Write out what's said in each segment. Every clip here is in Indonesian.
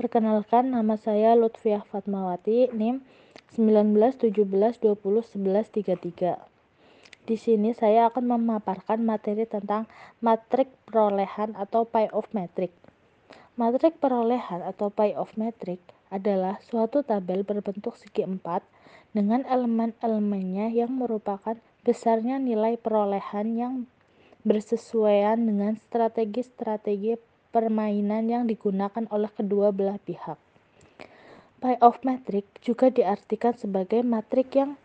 Perkenalkan, nama saya Lutfiah Fatmawati, NIM 1917201133. Di sini saya akan memaparkan materi tentang matrik perolehan atau pie of metric. Matrik perolehan atau pie of metric adalah suatu tabel berbentuk segi empat dengan elemen-elemennya yang merupakan besarnya nilai perolehan yang bersesuaian dengan strategi-strategi permainan yang digunakan oleh kedua belah pihak. Pi of metric juga diartikan sebagai matrik yang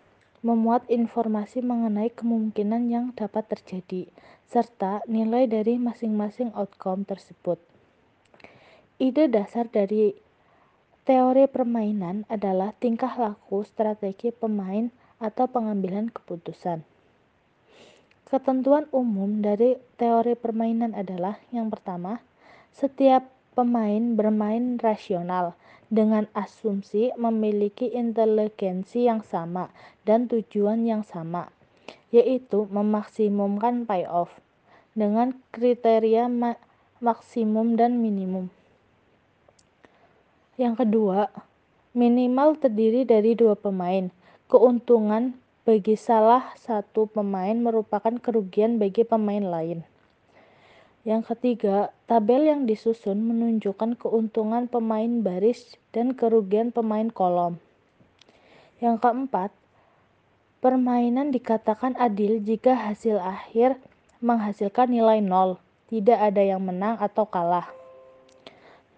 memuat informasi mengenai kemungkinan yang dapat terjadi, serta nilai dari masing-masing outcome tersebut. Ide dasar dari teori permainan adalah tingkah laku strategi pemain atau pengambilan keputusan. Ketentuan umum dari teori permainan adalah yang pertama, setiap pemain bermain rasional dengan asumsi memiliki inteligensi yang sama dan tujuan yang sama, yaitu memaksimumkan payoff dengan kriteria ma maksimum dan minimum. Yang kedua, minimal terdiri dari dua pemain. Keuntungan bagi salah satu pemain merupakan kerugian bagi pemain lain. Yang ketiga, tabel yang disusun menunjukkan keuntungan pemain baris dan kerugian pemain kolom. Yang keempat, permainan dikatakan adil jika hasil akhir menghasilkan nilai nol, tidak ada yang menang atau kalah.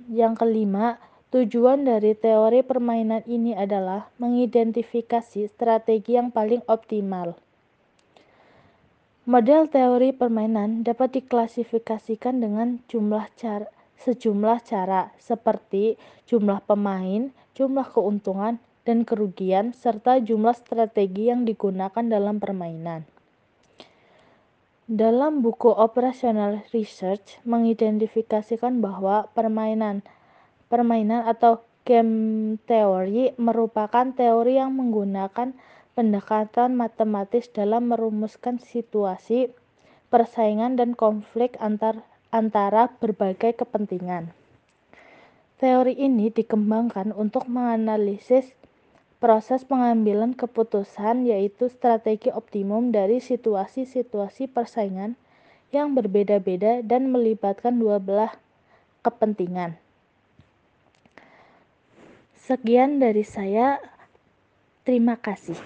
Yang kelima, tujuan dari teori permainan ini adalah mengidentifikasi strategi yang paling optimal. Model teori permainan dapat diklasifikasikan dengan jumlah cara, sejumlah cara seperti jumlah pemain, jumlah keuntungan dan kerugian, serta jumlah strategi yang digunakan dalam permainan. Dalam buku Operational Research mengidentifikasikan bahwa permainan permainan atau game theory merupakan teori yang menggunakan pendekatan matematis dalam merumuskan situasi persaingan dan konflik antar antara berbagai kepentingan. Teori ini dikembangkan untuk menganalisis proses pengambilan keputusan yaitu strategi optimum dari situasi-situasi persaingan yang berbeda-beda dan melibatkan dua belah kepentingan. Sekian dari saya. Terima kasih.